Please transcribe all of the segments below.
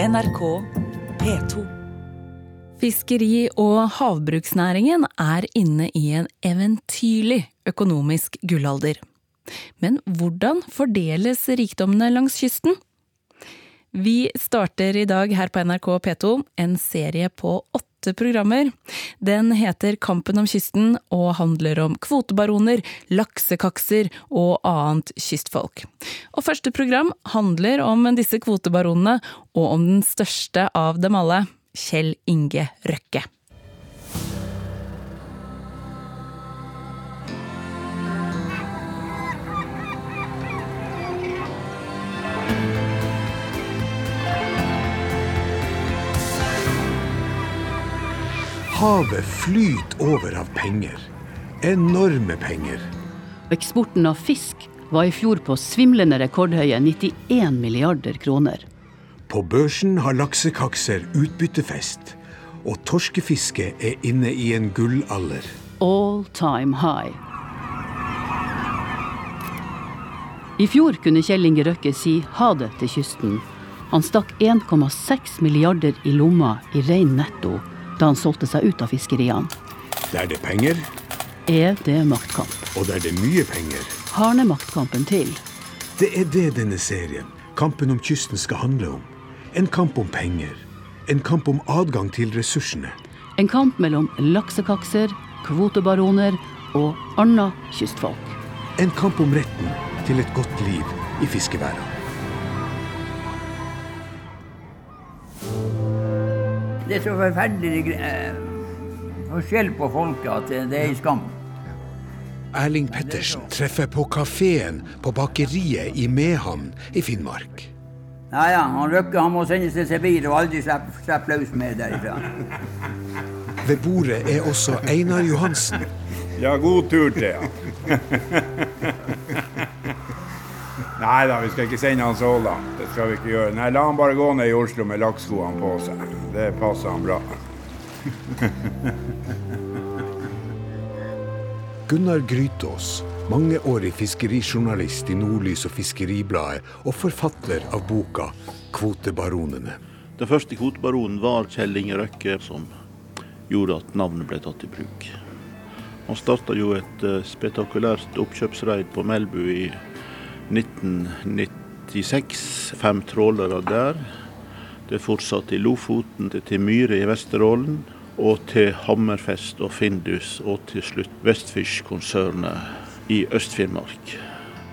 NRK P2. Fiskeri- og havbruksnæringen er inne i en eventyrlig økonomisk gullalder. Men hvordan fordeles rikdommene langs kysten? Vi starter i dag her på NRK P2 en serie på åtte programmer. Den heter Kampen om kysten og handler om kvotebaroner, laksekakser og annet kystfolk. Og første program handler om disse kvotebaronene og om den største av dem alle, Kjell Inge Røkke. Havet flyter over av penger. Enorme penger. Eksporten av fisk var i fjor på svimlende rekordhøye 91 milliarder kroner. På børsen har laksekakser utbyttefest, og torskefisket er inne i en gullalder. All time high. I fjor kunne Kjell Inge Røkke si ha det til kysten. Han stakk 1,6 milliarder i lomma i rein netto da han solgte seg ut av fiskeriene. Der det er penger, Er det maktkamp? og der det er mye penger. Hardner maktkampen til? Det er det denne serien, Kampen om kysten, skal handle om. En kamp om penger. En kamp om adgang til ressursene. En kamp mellom laksekakser, kvotebaroner og anna kystfolk. En kamp om retten til et godt liv i fiskeværene. Det er så forferdelig eh, forskjell på folket at det, er en skam. Erling Pettersen treffer på kafeen på bakeriet i Mehamn i Finnmark. Ja, ja, han Røkke han må sendes til Sibir og aldri slippe slippe løs med derifra. Ved bordet er også Einar Johansen. Ja, god tur til, ja. Nei da, vi skal ikke sende han så langt. Det skal vi ikke gjøre. Nei, La han bare gå ned i Oslo med lakkskoene på seg. Det passer han bra. Gunnar Grytås, mangeårig fiskerijournalist i Nordlys og Fiskeribladet, og forfatter av boka 'Kvotebaronene'. Den første kvotebaronen var Kjell Inge Røkke, som gjorde at navnet ble tatt i bruk. Han starta jo et spetakulært oppkjøpsreid på Melbu i 1996. Fem trålere der. Det fortsatt i Lofoten, det til Myre i Vesterålen, og til Hammerfest og Findus, og til slutt Westfish-konsernet i Øst-Finnmark.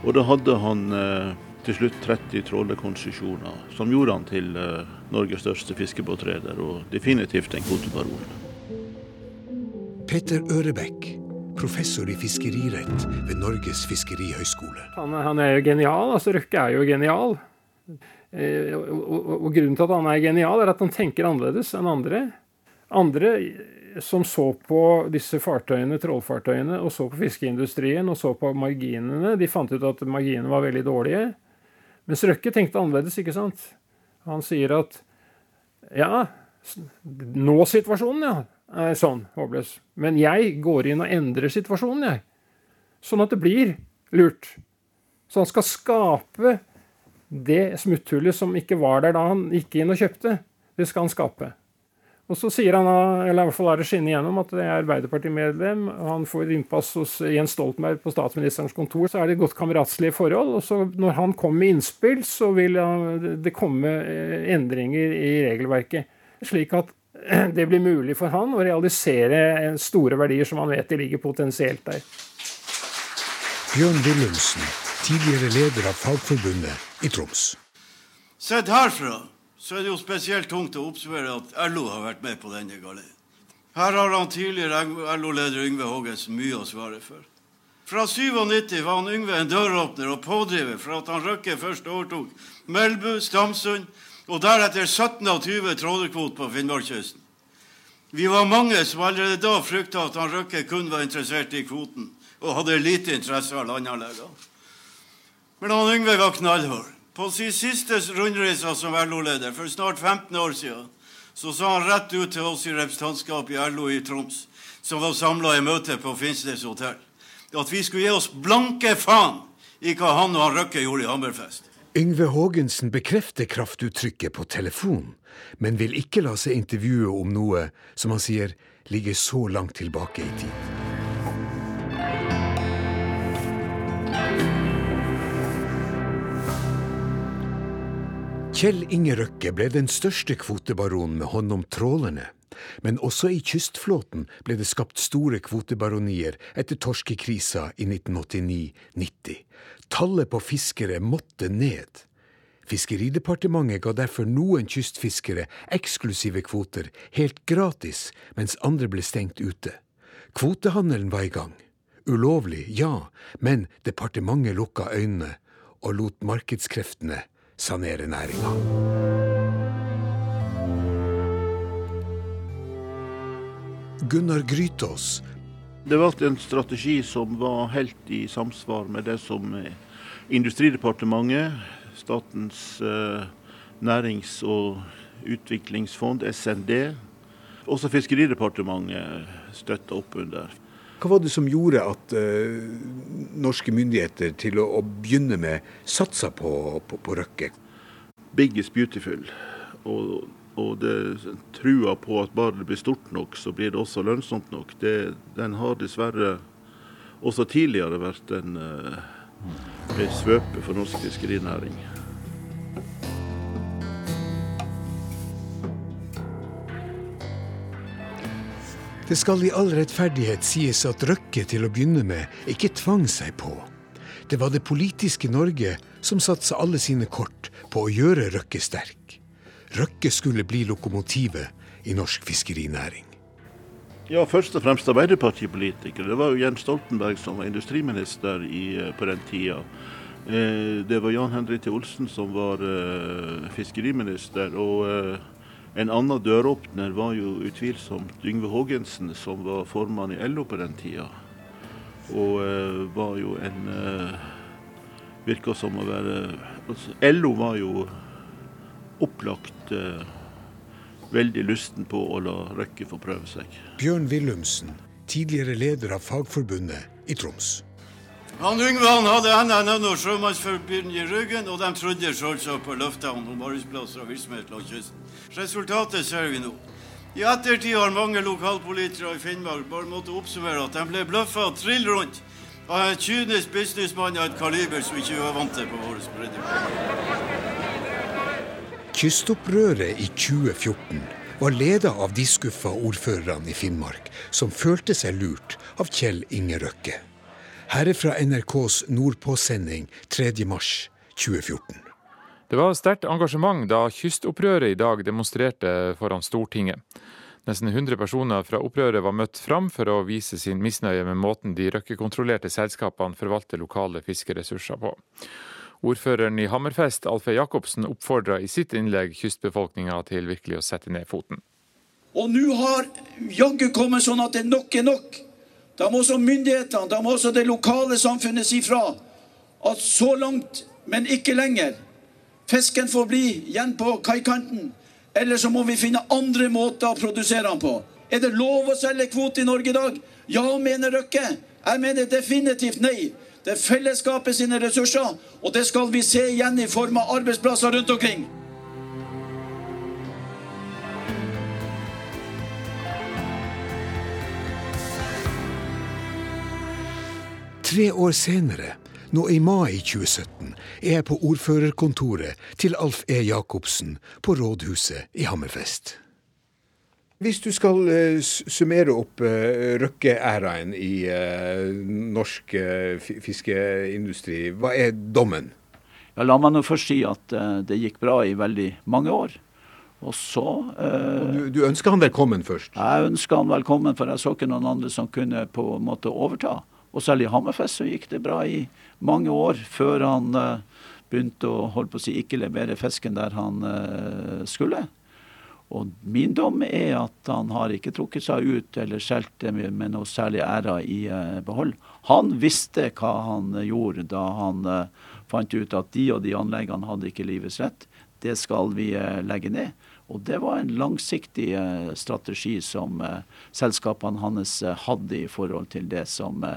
Og da hadde han eh, til slutt 30 trålerkonsesjoner, som gjorde han til eh, Norges største fiskebåtreder, og definitivt en kvotebaron. Petter Ørebekk, professor i fiskerirett ved Norges fiskerihøgskole. Han, han er jo genial. altså Røkke er jo genial. Eh, og, grunnen til at han er genial, er at han tenker annerledes enn andre. Andre som så på disse fartøyene, trollfartøyene, og så på fiskeindustrien og så på marginene, de fant ut at marginene var veldig dårlige. Mens Røkke tenkte annerledes, ikke sant? Han sier at ja, nå-situasjonen, ja, er sånn håpløs. Men jeg går inn og endrer situasjonen, jeg. Sånn at det blir lurt. Så han skal skape det smutthullet som ikke var der da han gikk inn og kjøpte. Det skal han skape. Og så sier han, eller i hvert fall er det skinne igjennom, at det er Arbeiderpartimedlem. og Han får innpass hos Jens Stoltenberg på statsministerens kontor. Så er det godt kameratslige forhold. Og så når han kommer med innspill, så vil det komme eh, endringer i regelverket. Slik at det blir mulig for han å realisere eh, store verdier som han vet de ligger potensielt der. Bjørn Willumsen, tidligere leder av Fagforbundet i Troms. Sett herfra så er det jo spesielt tungt å observere at LO har vært med på denne galeien. Her har han tidligere LO-leder Yngve Hågensen mye å svare for. Fra 97 var han Yngve en døråpner og pådriver for at han Røkke først overtok Melbu, Stamsund og deretter 17 av 20 trålerkvoter på Finnmarkskysten. Vi var mange som allerede da frykta at han Røkke kun var interessert i kvoten, og hadde lite interesse av landanleggene. Men han Yngve var knallhard. På sin siste rundreise som LO-leder for snart 15 år siden, så sa han rett ut til oss i representantskapet i LO i Troms, som var samla i møte på Finnsnes hotell, at vi skulle gi oss blanke faen i hva han og han Røkke gjorde i Hammerfest. Yngve Haagensen bekrefter kraftuttrykket på telefon, men vil ikke la seg intervjue om noe som han sier ligger så langt tilbake i tid. Kjell Inge Røkke ble den største kvotebaronen med hånd om trålerne. Men også i kystflåten ble det skapt store kvotebaronier etter torskekrisa i 1989-90. Tallet på fiskere måtte ned. Fiskeridepartementet ga derfor noen kystfiskere eksklusive kvoter helt gratis, mens andre ble stengt ute. Kvotehandelen var i gang. Ulovlig, ja, men departementet lukka øynene og lot markedskreftene sanere næringa. Gunnar Grytås. Det valgte en strategi som var helt i samsvar med det som Industridepartementet, Statens eh, nærings- og utviklingsfond, SND, også Fiskeridepartementet støtta opp under. Hva var det som gjorde at uh, norske myndigheter til å, å begynne med satsa på, på, på, Røkke? Big is beautiful. Og, og det, trua på at bare det blir stort nok, så blir det også lønnsomt nok, det, den har dessverre også tidligere vært en, uh, svøpe for norsk fiskerinæring. Det skal i all rettferdighet sies at Røkke til å begynne med ikke tvang seg på. Det var det politiske Norge som satsa alle sine kort på å gjøre Røkke sterk. Røkke skulle bli lokomotivet i norsk fiskerinæring. Ja, først og fremst Arbeiderpartipolitikere. Det var jo Jens Stoltenberg som var industriminister i, eh, på den tida. Eh, det var Jan Henrik Olsen som var eh, fiskeriminister. og en annen døråpner var jo utvilsomt Yngve Haagensen, som var formann i LO på den tida. Og eh, var jo en eh, Virka som å være altså, LO var jo opplagt eh, veldig lysten på å la Røkke få prøve seg. Bjørn Willumsen, tidligere leder av Fagforbundet i Troms. Han Yngve han hadde NNN og Sjømannsforbundet i ryggen, og de trodde selvsagt på løftene om arbeidsplasser og virksomhet langs kysten. Resultatet ser vi nå. I ettertid har mange lokalpolitikere i Finnmark bare måttet oppsummere at de ble bløffa trill rundt av en kynisk businessmann av et kaliber som ikke var vant til på vår bredde. Kystopprøret i 2014 var leda av de skuffa ordførerne i Finnmark, som følte seg lurt av Kjell Inge Røkke. Her er fra NRKs Nordpåsending 3.3.2014. Det var sterkt engasjement da kystopprøret i dag demonstrerte foran Stortinget. Nesten 100 personer fra opprøret var møtt fram for å vise sin misnøye med måten de røkkekontrollerte selskapene forvalter lokale fiskeressurser på. Ordføreren i Hammerfest, Alfe Jacobsen, oppfordra i sitt innlegg kystbefolkninga til virkelig å sette ned foten. Og nå har jaggu kommet sånn at det nok er nok. Da må også myndighetene, da må også det lokale samfunnet si fra at så langt, men ikke lenger. Fisken får bli igjen på kaikanten, eller så må vi finne andre måter å produsere den på. Er det lov å selge kvote i Norge i dag? Ja, mener Røkke. Jeg mener definitivt nei. Det er fellesskapet sine ressurser, og det skal vi se igjen i form av arbeidsplasser rundt omkring. Tre år senere, nå i mai 2017, er jeg på ordførerkontoret til Alf E. Jacobsen på rådhuset i Hammerfest. Hvis du skal uh, summere opp uh, Røkke-æraen i uh, norsk fiskeindustri, hva er dommen? Ja, la meg nå først si at det gikk bra i veldig mange år. Og så du, du, ønsker han velkommen først? Jeg ønsker han velkommen, for jeg så ikke noen andre som kunne på en måte overta. Og selv i Hammerfest så gikk det bra i mange år før han uh, begynte å holde på å si ikke levere fisken der han uh, skulle. Og min dom er at han har ikke trukket seg ut eller solgt det med, noe særlig ære i uh, behold. Han visste hva han gjorde da han fant ut at de og de anleggene hadde ikke livets rett. Det skal vi legge ned. Og det var en langsiktig strategi som selskapene hans hadde i forhold til det som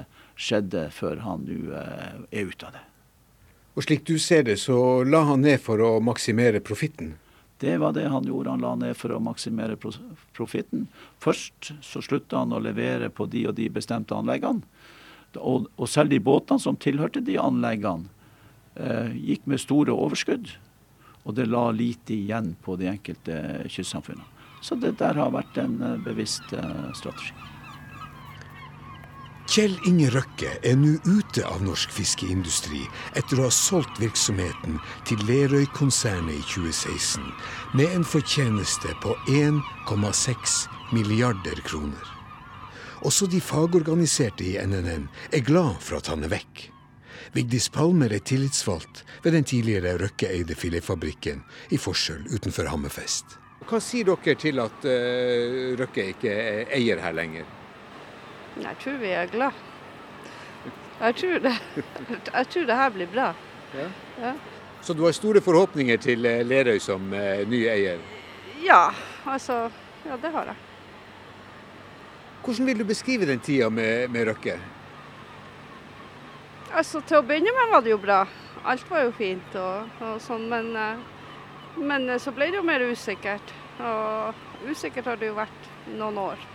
skjedde før han nå eh, er ute av det. Og slik du ser det, så la han ned for å maksimere profitten? Det var det han gjorde. Han la ned for å maksimere profitten. Først så slutta han å levere på de og de bestemte anleggene. Og, og selv de båtene som tilhørte de anleggene, eh, gikk med store overskudd. Og det la lite igjen på de enkelte kystsamfunnene. Så det der har vært en eh, bevisst eh, strategi. Kjell Inge Røkke er nå ute av norsk fiskeindustri etter å ha solgt virksomheten til Lerøy-konsernet i 2016 med en fortjeneste på 1,6 milliarder kroner. Også de fagorganiserte i NNN er glad for at han er vekk. Vigdis Palmer er tillitsvalgt ved den tidligere Røkke-eide filetfabrikken i Forsøl utenfor Hammerfest. Hva sier dere til at uh, Røkke ikke er eier her lenger? Jeg tror vi er glad. Jeg tror det, jeg tror det her blir bra. Ja. Ja. Så du har store forhåpninger til eh, Lerøy som uh, ny eier? Ja, altså Ja, det har jeg. Hvordan vil du beskrive den tida med, med Røkke? Altså, Til å begynne med var det jo bra. Alt var jo fint og, og sånn, men, uh, men så ble det jo mer usikkert. Og usikkert har det jo vært noen år.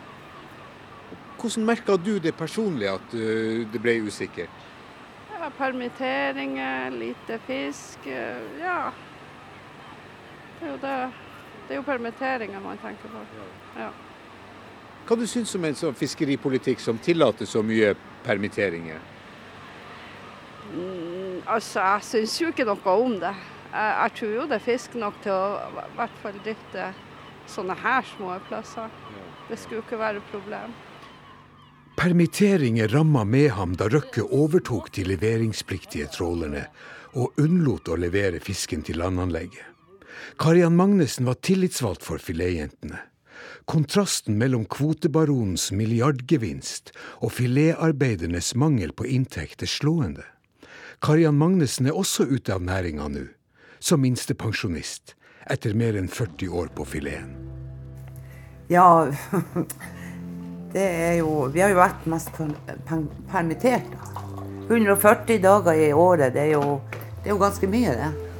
Hvordan merka du det personlig at uh, det ble usikkert? Ja, permitteringer, lite fisk. Ja. Det er jo, det. Det er jo permitteringer man tenker på. Ja. Hva du syns om en sånn fiskeripolitikk som tillater så mye permitteringer? Mm, altså, jeg syns jo ikke noe om det. Jeg, jeg, tror jo det er fisk nok til å i hvert fall drifte sånne her små plasser. Det skulle ikke være et problem. Permitteringer ramma med ham da Røkke overtok de leveringspliktige trålerne og unnlot å levere fisken til landanlegget. Karian Magnussen var tillitsvalgt for filetjentene. Kontrasten mellom kvotebaronens milliardgevinst og filetarbeidernes mangel på inntekt er slående. Karian Magnussen er også ute av næringa nå, som minstepensjonist, etter mer enn 40 år på fileten. Ja, det er jo Vi har jo vært mest permittert. 140 dager i året, det er jo, det er jo ganske mye, det.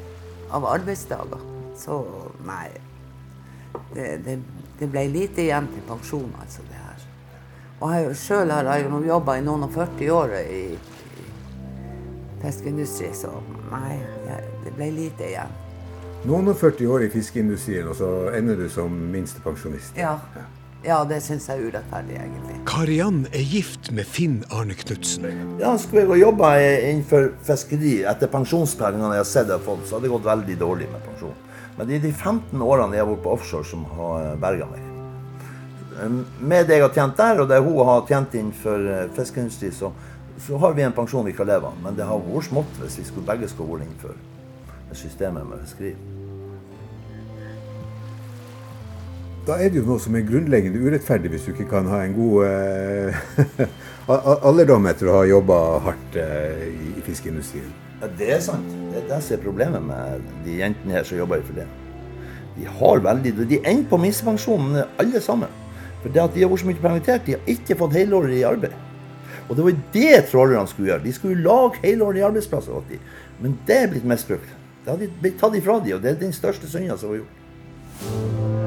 Av arbeidsdager. Så nei. Det, det, det ble lite igjen til pensjon, altså, det her. Og jeg sjøl har jeg jo jobba i noen og 40 år i, i fiskeindustri, så nei, det ble lite igjen. Noen og 40 år i fiskeindustrien, og så ender du som minstepensjonist? Ja. ja. Ja, det syns jeg er urettferdig, egentlig. Kariann er gift med Finn Arne Knutsen. Ja, skulle jeg jobba innenfor fiskeri etter pensjonspengene jeg har sett jeg har fått, så hadde det gått veldig dårlig med pensjon. Men det er de 15 årene jeg har vært på offshore som har berga meg. Med det jeg har tjent der, og det hun har tjent innenfor eh, fiskeindustri, så, så, har vi en pensjon vi kan leve av. Men det har vært smått hvis vi skulle, begge skulle vært innenfor systemet med fiskeri. Da er det jo noe som er grunnleggende urettferdig hvis du ikke kan ha en god eh, alderdom etter å ha jobba hardt eh, i, i fiskeindustrien. Ja, Det er sant. Det er det som er problemet med de jentene her som jobber i filet. De har veldig, de ender på minstepensjon, alle sammen. For det at de har vært så mye permittert, de har ikke fått helårig arbeid. Og det var det trålerne skulle gjøre. De skulle lage helårige arbeidsplasser. Men det er blitt misbrukt. Det har blitt tatt ifra dem, og det er den største synda som var gjort.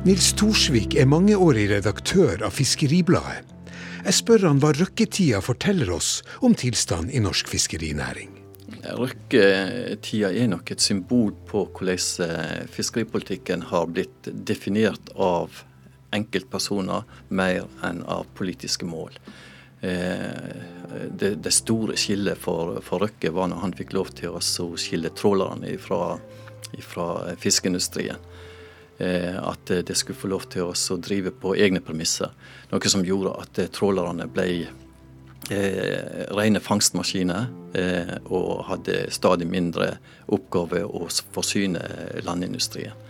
Nils Thorsvik er mangeårig redaktør av Fiskeribladet. Jeg spør han hva røkketida forteller oss om tilstanden i norsk fiskerinæring. Røkketida er nok et symbol på hvordan eh, fiskeripolitikken har blitt definert av enkeltpersoner mer enn av politiske mål. Eh, det, det store skillet for, for, Røkke var når han fikk lov til å skille trålerne fra fiskeindustrien. Eh, at de skulle få lov til å drive på egne premisser. Noe som gjorde at eh, trålerne ble eh, rene fangstmaskiner eh, og hadde stadig mindre oppgave å forsyne landindustrien.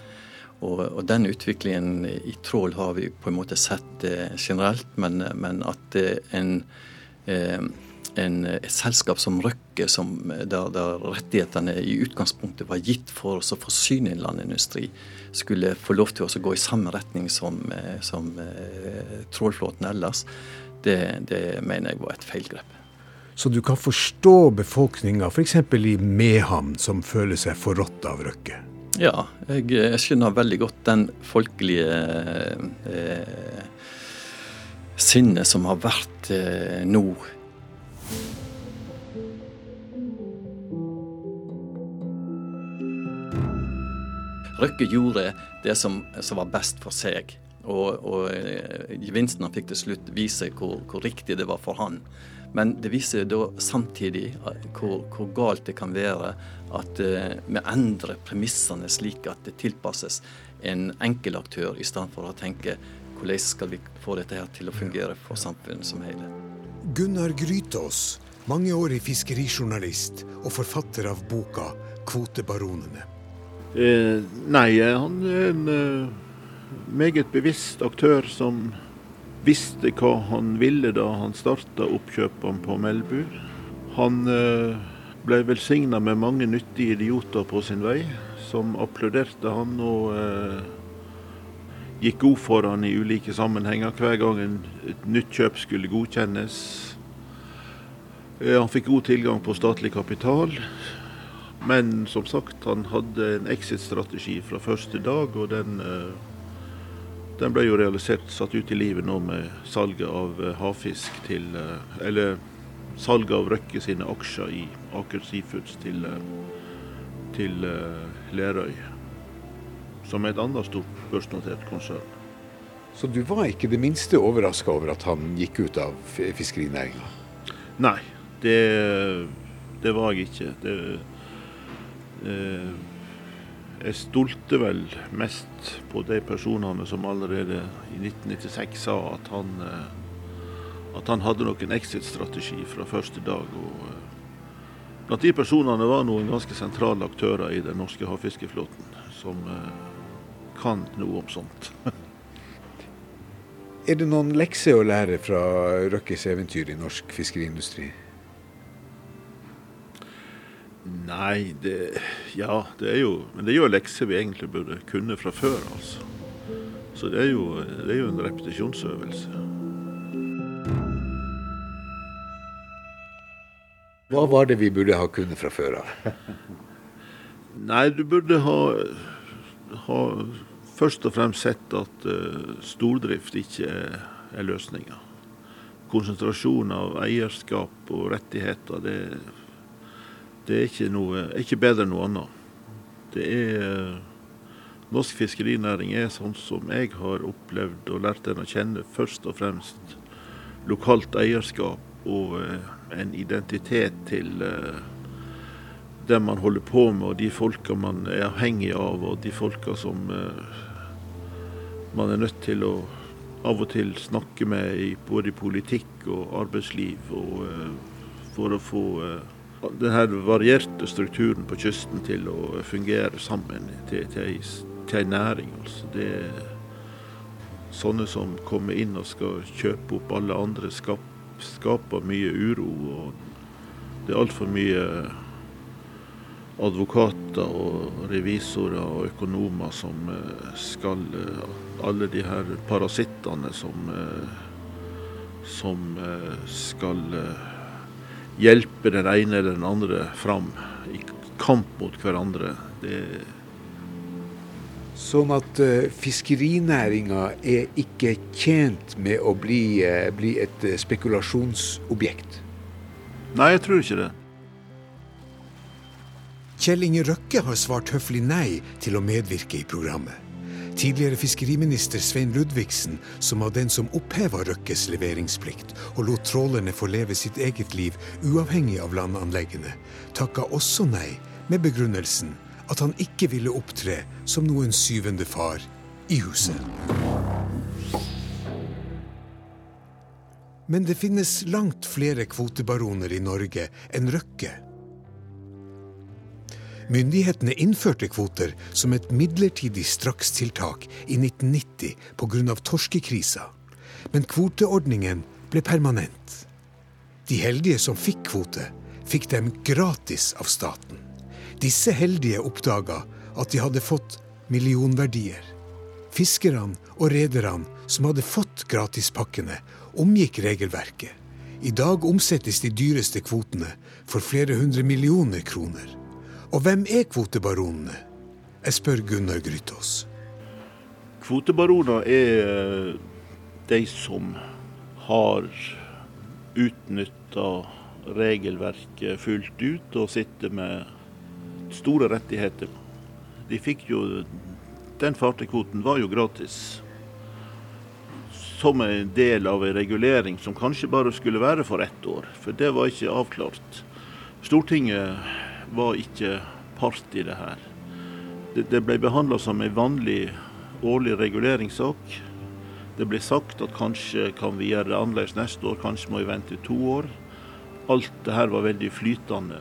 Og, Den utviklingen i trål har vi på en måte sett eh, generelt, men, at en eh, en, et selskap som Røkke, som, der, der, rettighetene i utgangspunktet var gitt for å forsyne en landindustri, skulle få lov til å gå i samme retning som, som eh, trålflåten ellers, det, det mener jeg var et feilgrep. Så du kan forstå befolkninga f.eks. i Mehamn som føler seg forrådt av Røkke? Ja, jeg, jeg, skjønner veldig godt den folkelige eh, sinnet som har vært eh, nå. Røkke gjorde det som, som var best for seg. Og, og eh, gevinsten han fikk til slutt, viser hvor, hvor riktig det var for han. Men det viser da samtidig eh, hvor, hvor galt det kan være at uh, vi endrer premissene slik at det tilpasses en enkelaktør, i stedet for å tenke hvordan skal vi få dette her til å fungere for samfunnet som hele. Gunnar Grytås, mangeårig fiskerijournalist og forfatter av boka 'Kvotebaronene'. Eh, nei, han er en eh, meget bevisst aktør som visste hva han ville da han starta oppkjøpene på Melbu. Han eh, ble velsigna med mange nyttige idioter på sin vei, som applauderte han og eh, gikk god for han i ulike sammenhenger hver gang et nytt kjøp skulle godkjennes. Eh, han fikk god tilgang på statlig kapital. Men som sagt, han hadde en exit-strategi fra første dag, og den eh, den ble jo realisert, satt ut i livet nå med salget av eh, havfisk til Eller salget av Røkke sine aksjer i Aker Seafoods til, til Lerøy. Som et annet stort børsnotert konsern. Så du var ikke det minste overraska over at han gikk ut av fiskerinæringa? Nei, det, det, var jeg ikke. Det, eh, jeg stolte vel mest på de personene som allerede i 1996 sa at han, eh, at han hadde nok en exit-strategi fra første dag. og eh, Blant de personene var noen ganske sentrale aktører i den norske havfiskeflåten som eh, kan noe om sånt. er det noen lekser å lære fra Røkkes eventyr i norsk fiskeriindustri? Nei, det Ja, det er jo Men det er jo lekser vi egentlig burde kunne fra før, altså. Så det er jo, det er jo en repetisjonsøvelse. Hva var det vi burde ha kunnet fra før av? Nei, du burde ha, ha først og fremst sett at uh, stordrift ikke er, er løsninga. Konsentrasjon av eierskap og rettigheter, det er det er ikke, noe, ikke bedre enn noe annet. Det er Norsk fiskerinæring er sånn som jeg har opplevd og lært den å kjenne, først og fremst lokalt eierskap og eh, en identitet til eh, det man holder på med, og de folka man er avhengig av, og de folka som eh, man er nødt til å av og til snakke med i både politikk og arbeidsliv, og for å få denne her varierte strukturen på kysten til å fungere sammen til, til, ei næring. Altså. Det er sånne som kommer inn og skal kjøpe opp alle andre, skap, skaper mye uro. og Det er altfor mye advokater og revisorer og økonomer som eh, skal eh, Alle de her parasittene som, eh, som skal hjelpe den ene eller den andre fram i kamp mot hverandre. Det Sånn at uh, fiskerinæringa er ikke tjent med å bli, uh, bli et spekulasjonsobjekt? Nei, jeg tror ikke det. Kjell Inge Røkke har svart høflig nei til å medvirke i programmet. Tidligere fiskeriminister Svein Ludvigsen, som var den som oppheva Røkkes leveringsplikt og lot trålerne få leve sitt eget liv uavhengig av landanleggene, takka også nei med begrunnelsen at han ikke ville opptre som noen syvende far i huset. Men det finnes langt flere kvotebaroner i Norge enn Røkke. Myndighetene innførte kvoter som et midlertidig strakstiltak i 1990 pga. torskekrisa. Men kvoteordningen ble permanent. De heldige som fikk kvote, fikk dem gratis av staten. Disse heldige oppdaga at de hadde fått millionverdier. Fiskerne og rederne som hadde fått gratispakkene, omgikk regelverket. I dag omsettes de dyreste kvotene for flere hundre millioner kroner. Og hvem er kvotebaronene? Jeg spør Gunnar Grytås. Kvotebaroner er de som har utnytta regelverket fullt ut og sitter med store rettigheter. De fikk jo Den fartøykvoten var jo gratis. Som en del av en regulering som kanskje bare skulle være for ett år. For det var ikke avklart. Stortinget var ikke part i det her. Det, det ble behandla som en vanlig årlig reguleringssak. Det ble sagt at kanskje kan vi gjøre det annerledes neste år, kanskje må vi vente to år. Alt det her var veldig flytende.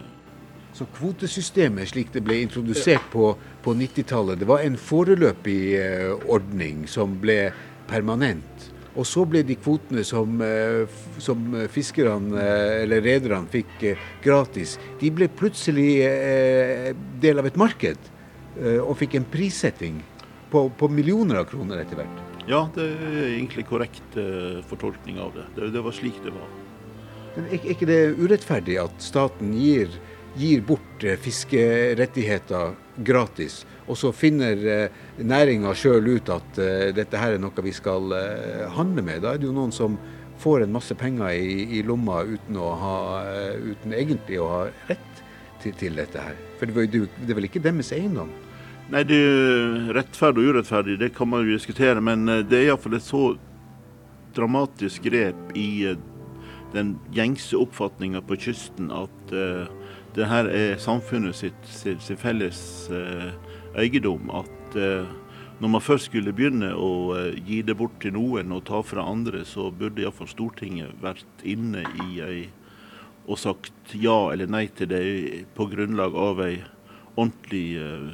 Så kvotesystemet slik det ble introdusert på, på 90-tallet, det var en foreløpig eh, ordning som ble permanent. Og så ble de kvotene som, eh, som fiskerne eh, eller rederne fikk eh, gratis, de ble plutselig del av et marked. og fikk en prissetting på, på millioner av kroner etter hvert. Ja, det er egentlig korrekt fortolkning av det. det. Det var slik det var. Men er, ikke det urettferdig at staten gir, gir bort fiskerettigheter gratis, og så finner eh, næringa sjøl ut at eh, dette her er noe vi skal eh, handle med? Da er det jo noen som får en masse penger i, i lomma uten, ha, eh, uten egentlig å ha rett til, til dette her. For det, var det er vel ikke deres eiendom? Nei, det er rettferdig og urettferdig, det kan man jo diskutere. Men det er iallfall et så dramatisk grep i den gjengse oppfatninga på kysten at uh, det her er samfunnet sitt, sitt, sitt felles eh, eiendom. At eh, når man først skulle begynne å eh, gi det bort til noen og ta fra andre, så burde iallfall Stortinget vært inne i ei og sagt ja eller nei til det på grunnlag av ei ordentlig eh,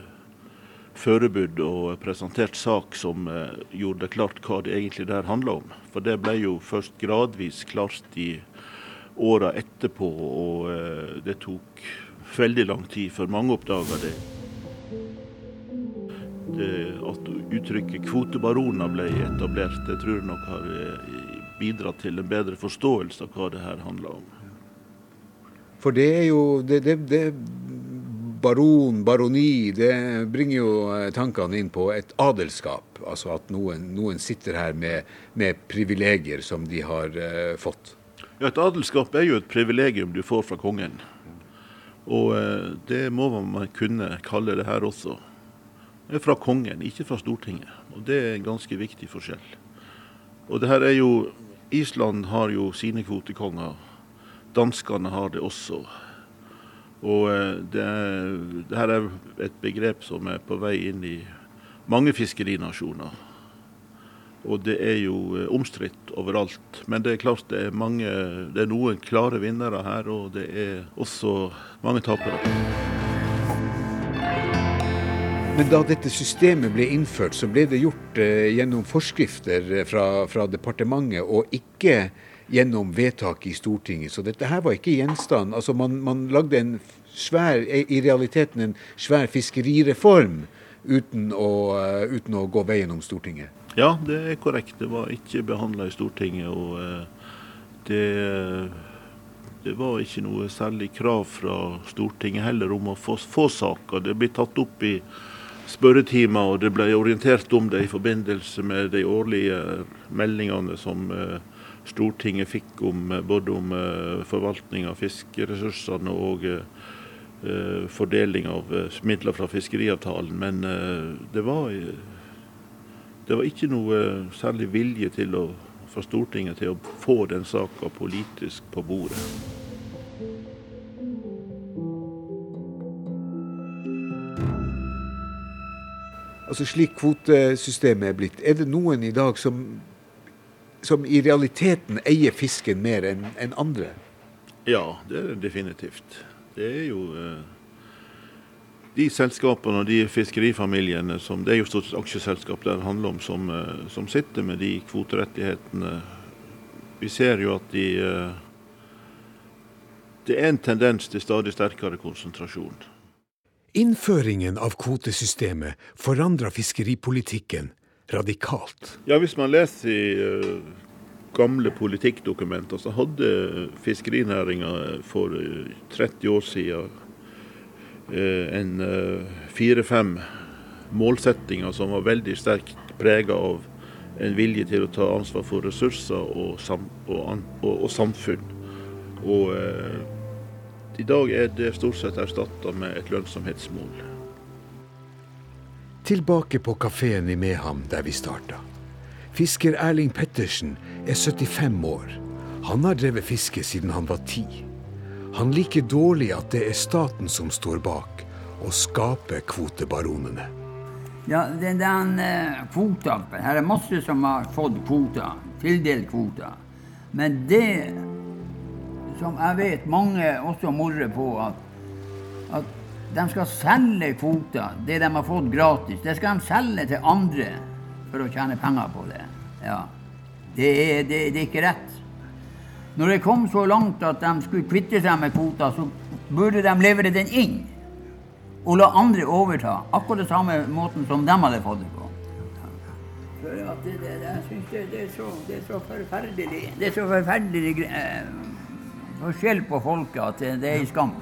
forberedt og presentert sak som gjorde det klart hva det egentlig der handla om. For det ble jo først gradvis klart i åra etterpå, og det tok veldig lang tid før mange oppdaga det. Det. At uttrykket kvotebaroner ble etablert, det tror jeg nok har eh, bidratt til en bedre forståelse av hva det her handler om. For det er jo det, det, det Baron, baroni, det bringer jo eh, tankene inn på et adelskap. Altså at noen, noen sitter her med, med privilegier som de har eh, fått. Ja, Et adelskap er jo et privilegium du får fra kongen. Og eh, det må man kunne kalle det her også. Er fra kongen, ikke fra Stortinget. Og det er en ganske viktig forskjell. Og det her er jo Island har jo sine kvotekonger. Danskene har det også. Og eh, det, er, det her er et begrep som er på vei inn i mange fiskerinasjoner. Og det er jo eh, omstridt overalt. Men det er klart det er mange Det er noen klare vinnere her, og det er også mange tapere. Men da dette systemet ble innført, så ble det gjort eh, gjennom forskrifter eh, fra, fra departementet, og ikke gjennom vedtak i Stortinget. Så dette her var ikke gjenstand Altså man, man lagde en svær, i realiteten en svær fiskerireform uten å, uh, uten å gå veien om Stortinget. Ja, det er korrekt. Det var ikke behandla i Stortinget. Og uh, det, det var ikke noe særlig krav fra Stortinget heller om å få, få saker. Det ble tatt opp i spørretimer, og det ble orientert om det i forbindelse med de årlige meldingene som eh, Stortinget fikk om, eh, både om eh, forvaltning av fiskeressursene og eh, eh, fordeling av eh, midler fra fiskeriavtalen. Men eh, det var eh, det var ikke noe særlig vilje til å, fra Stortinget til å få den saka politisk på bordet. Altså Slik kvotesystemet er blitt, er det noen i dag som, som i realiteten eier fisken mer enn en andre? Ja, det er det definitivt. Det er jo eh, de selskapene og de fiskerifamiliene som Det er jo stort sett aksjeselskap det handler om, som, eh, som sitter med de kvoterettighetene. Vi ser jo at de, eh, det er en tendens til stadig sterkere konsentrasjon. Innføringen av kvotesystemet forandra fiskeripolitikken radikalt. Ja, Hvis man leser i uh, gamle politikkdokumenter, så hadde fiskerinæringa for 30 år siden uh, en fire-fem målsettinger som var veldig sterkt prega av en vilje til å ta ansvar for ressurser og, sam og, og, og samfunn. Og i dag er det stort sett erstatta med et lønnsomhetsmål. Tilbake på kafeen i Mehamn, der vi starta. Fisker Erling Pettersen er 75 år. Han har drevet fiske siden han var ti. Han liker dårlig at det er staten som står bak og skaper kvotebaronene. Ja, den, den uh, kvota Her er masse som har fått kvoter, tildelt kvoter. Men det som jeg vet mange også morrer på, at, at de skal selge kvoter, det de har fått gratis, det skal de selge til andre for å tjene penger på det. Ja. Det er, det, det er ikke rett. Når det kom så langt at de skulle kvitte seg med kvoter, så burde de levere den inn og la andre overta. Akkurat det samme måten som de hadde fått det på. For det, det, jeg synes det, det, er så, det er så forferdelig Det er så forferdelig eh, forskjell på folket at det er en skam.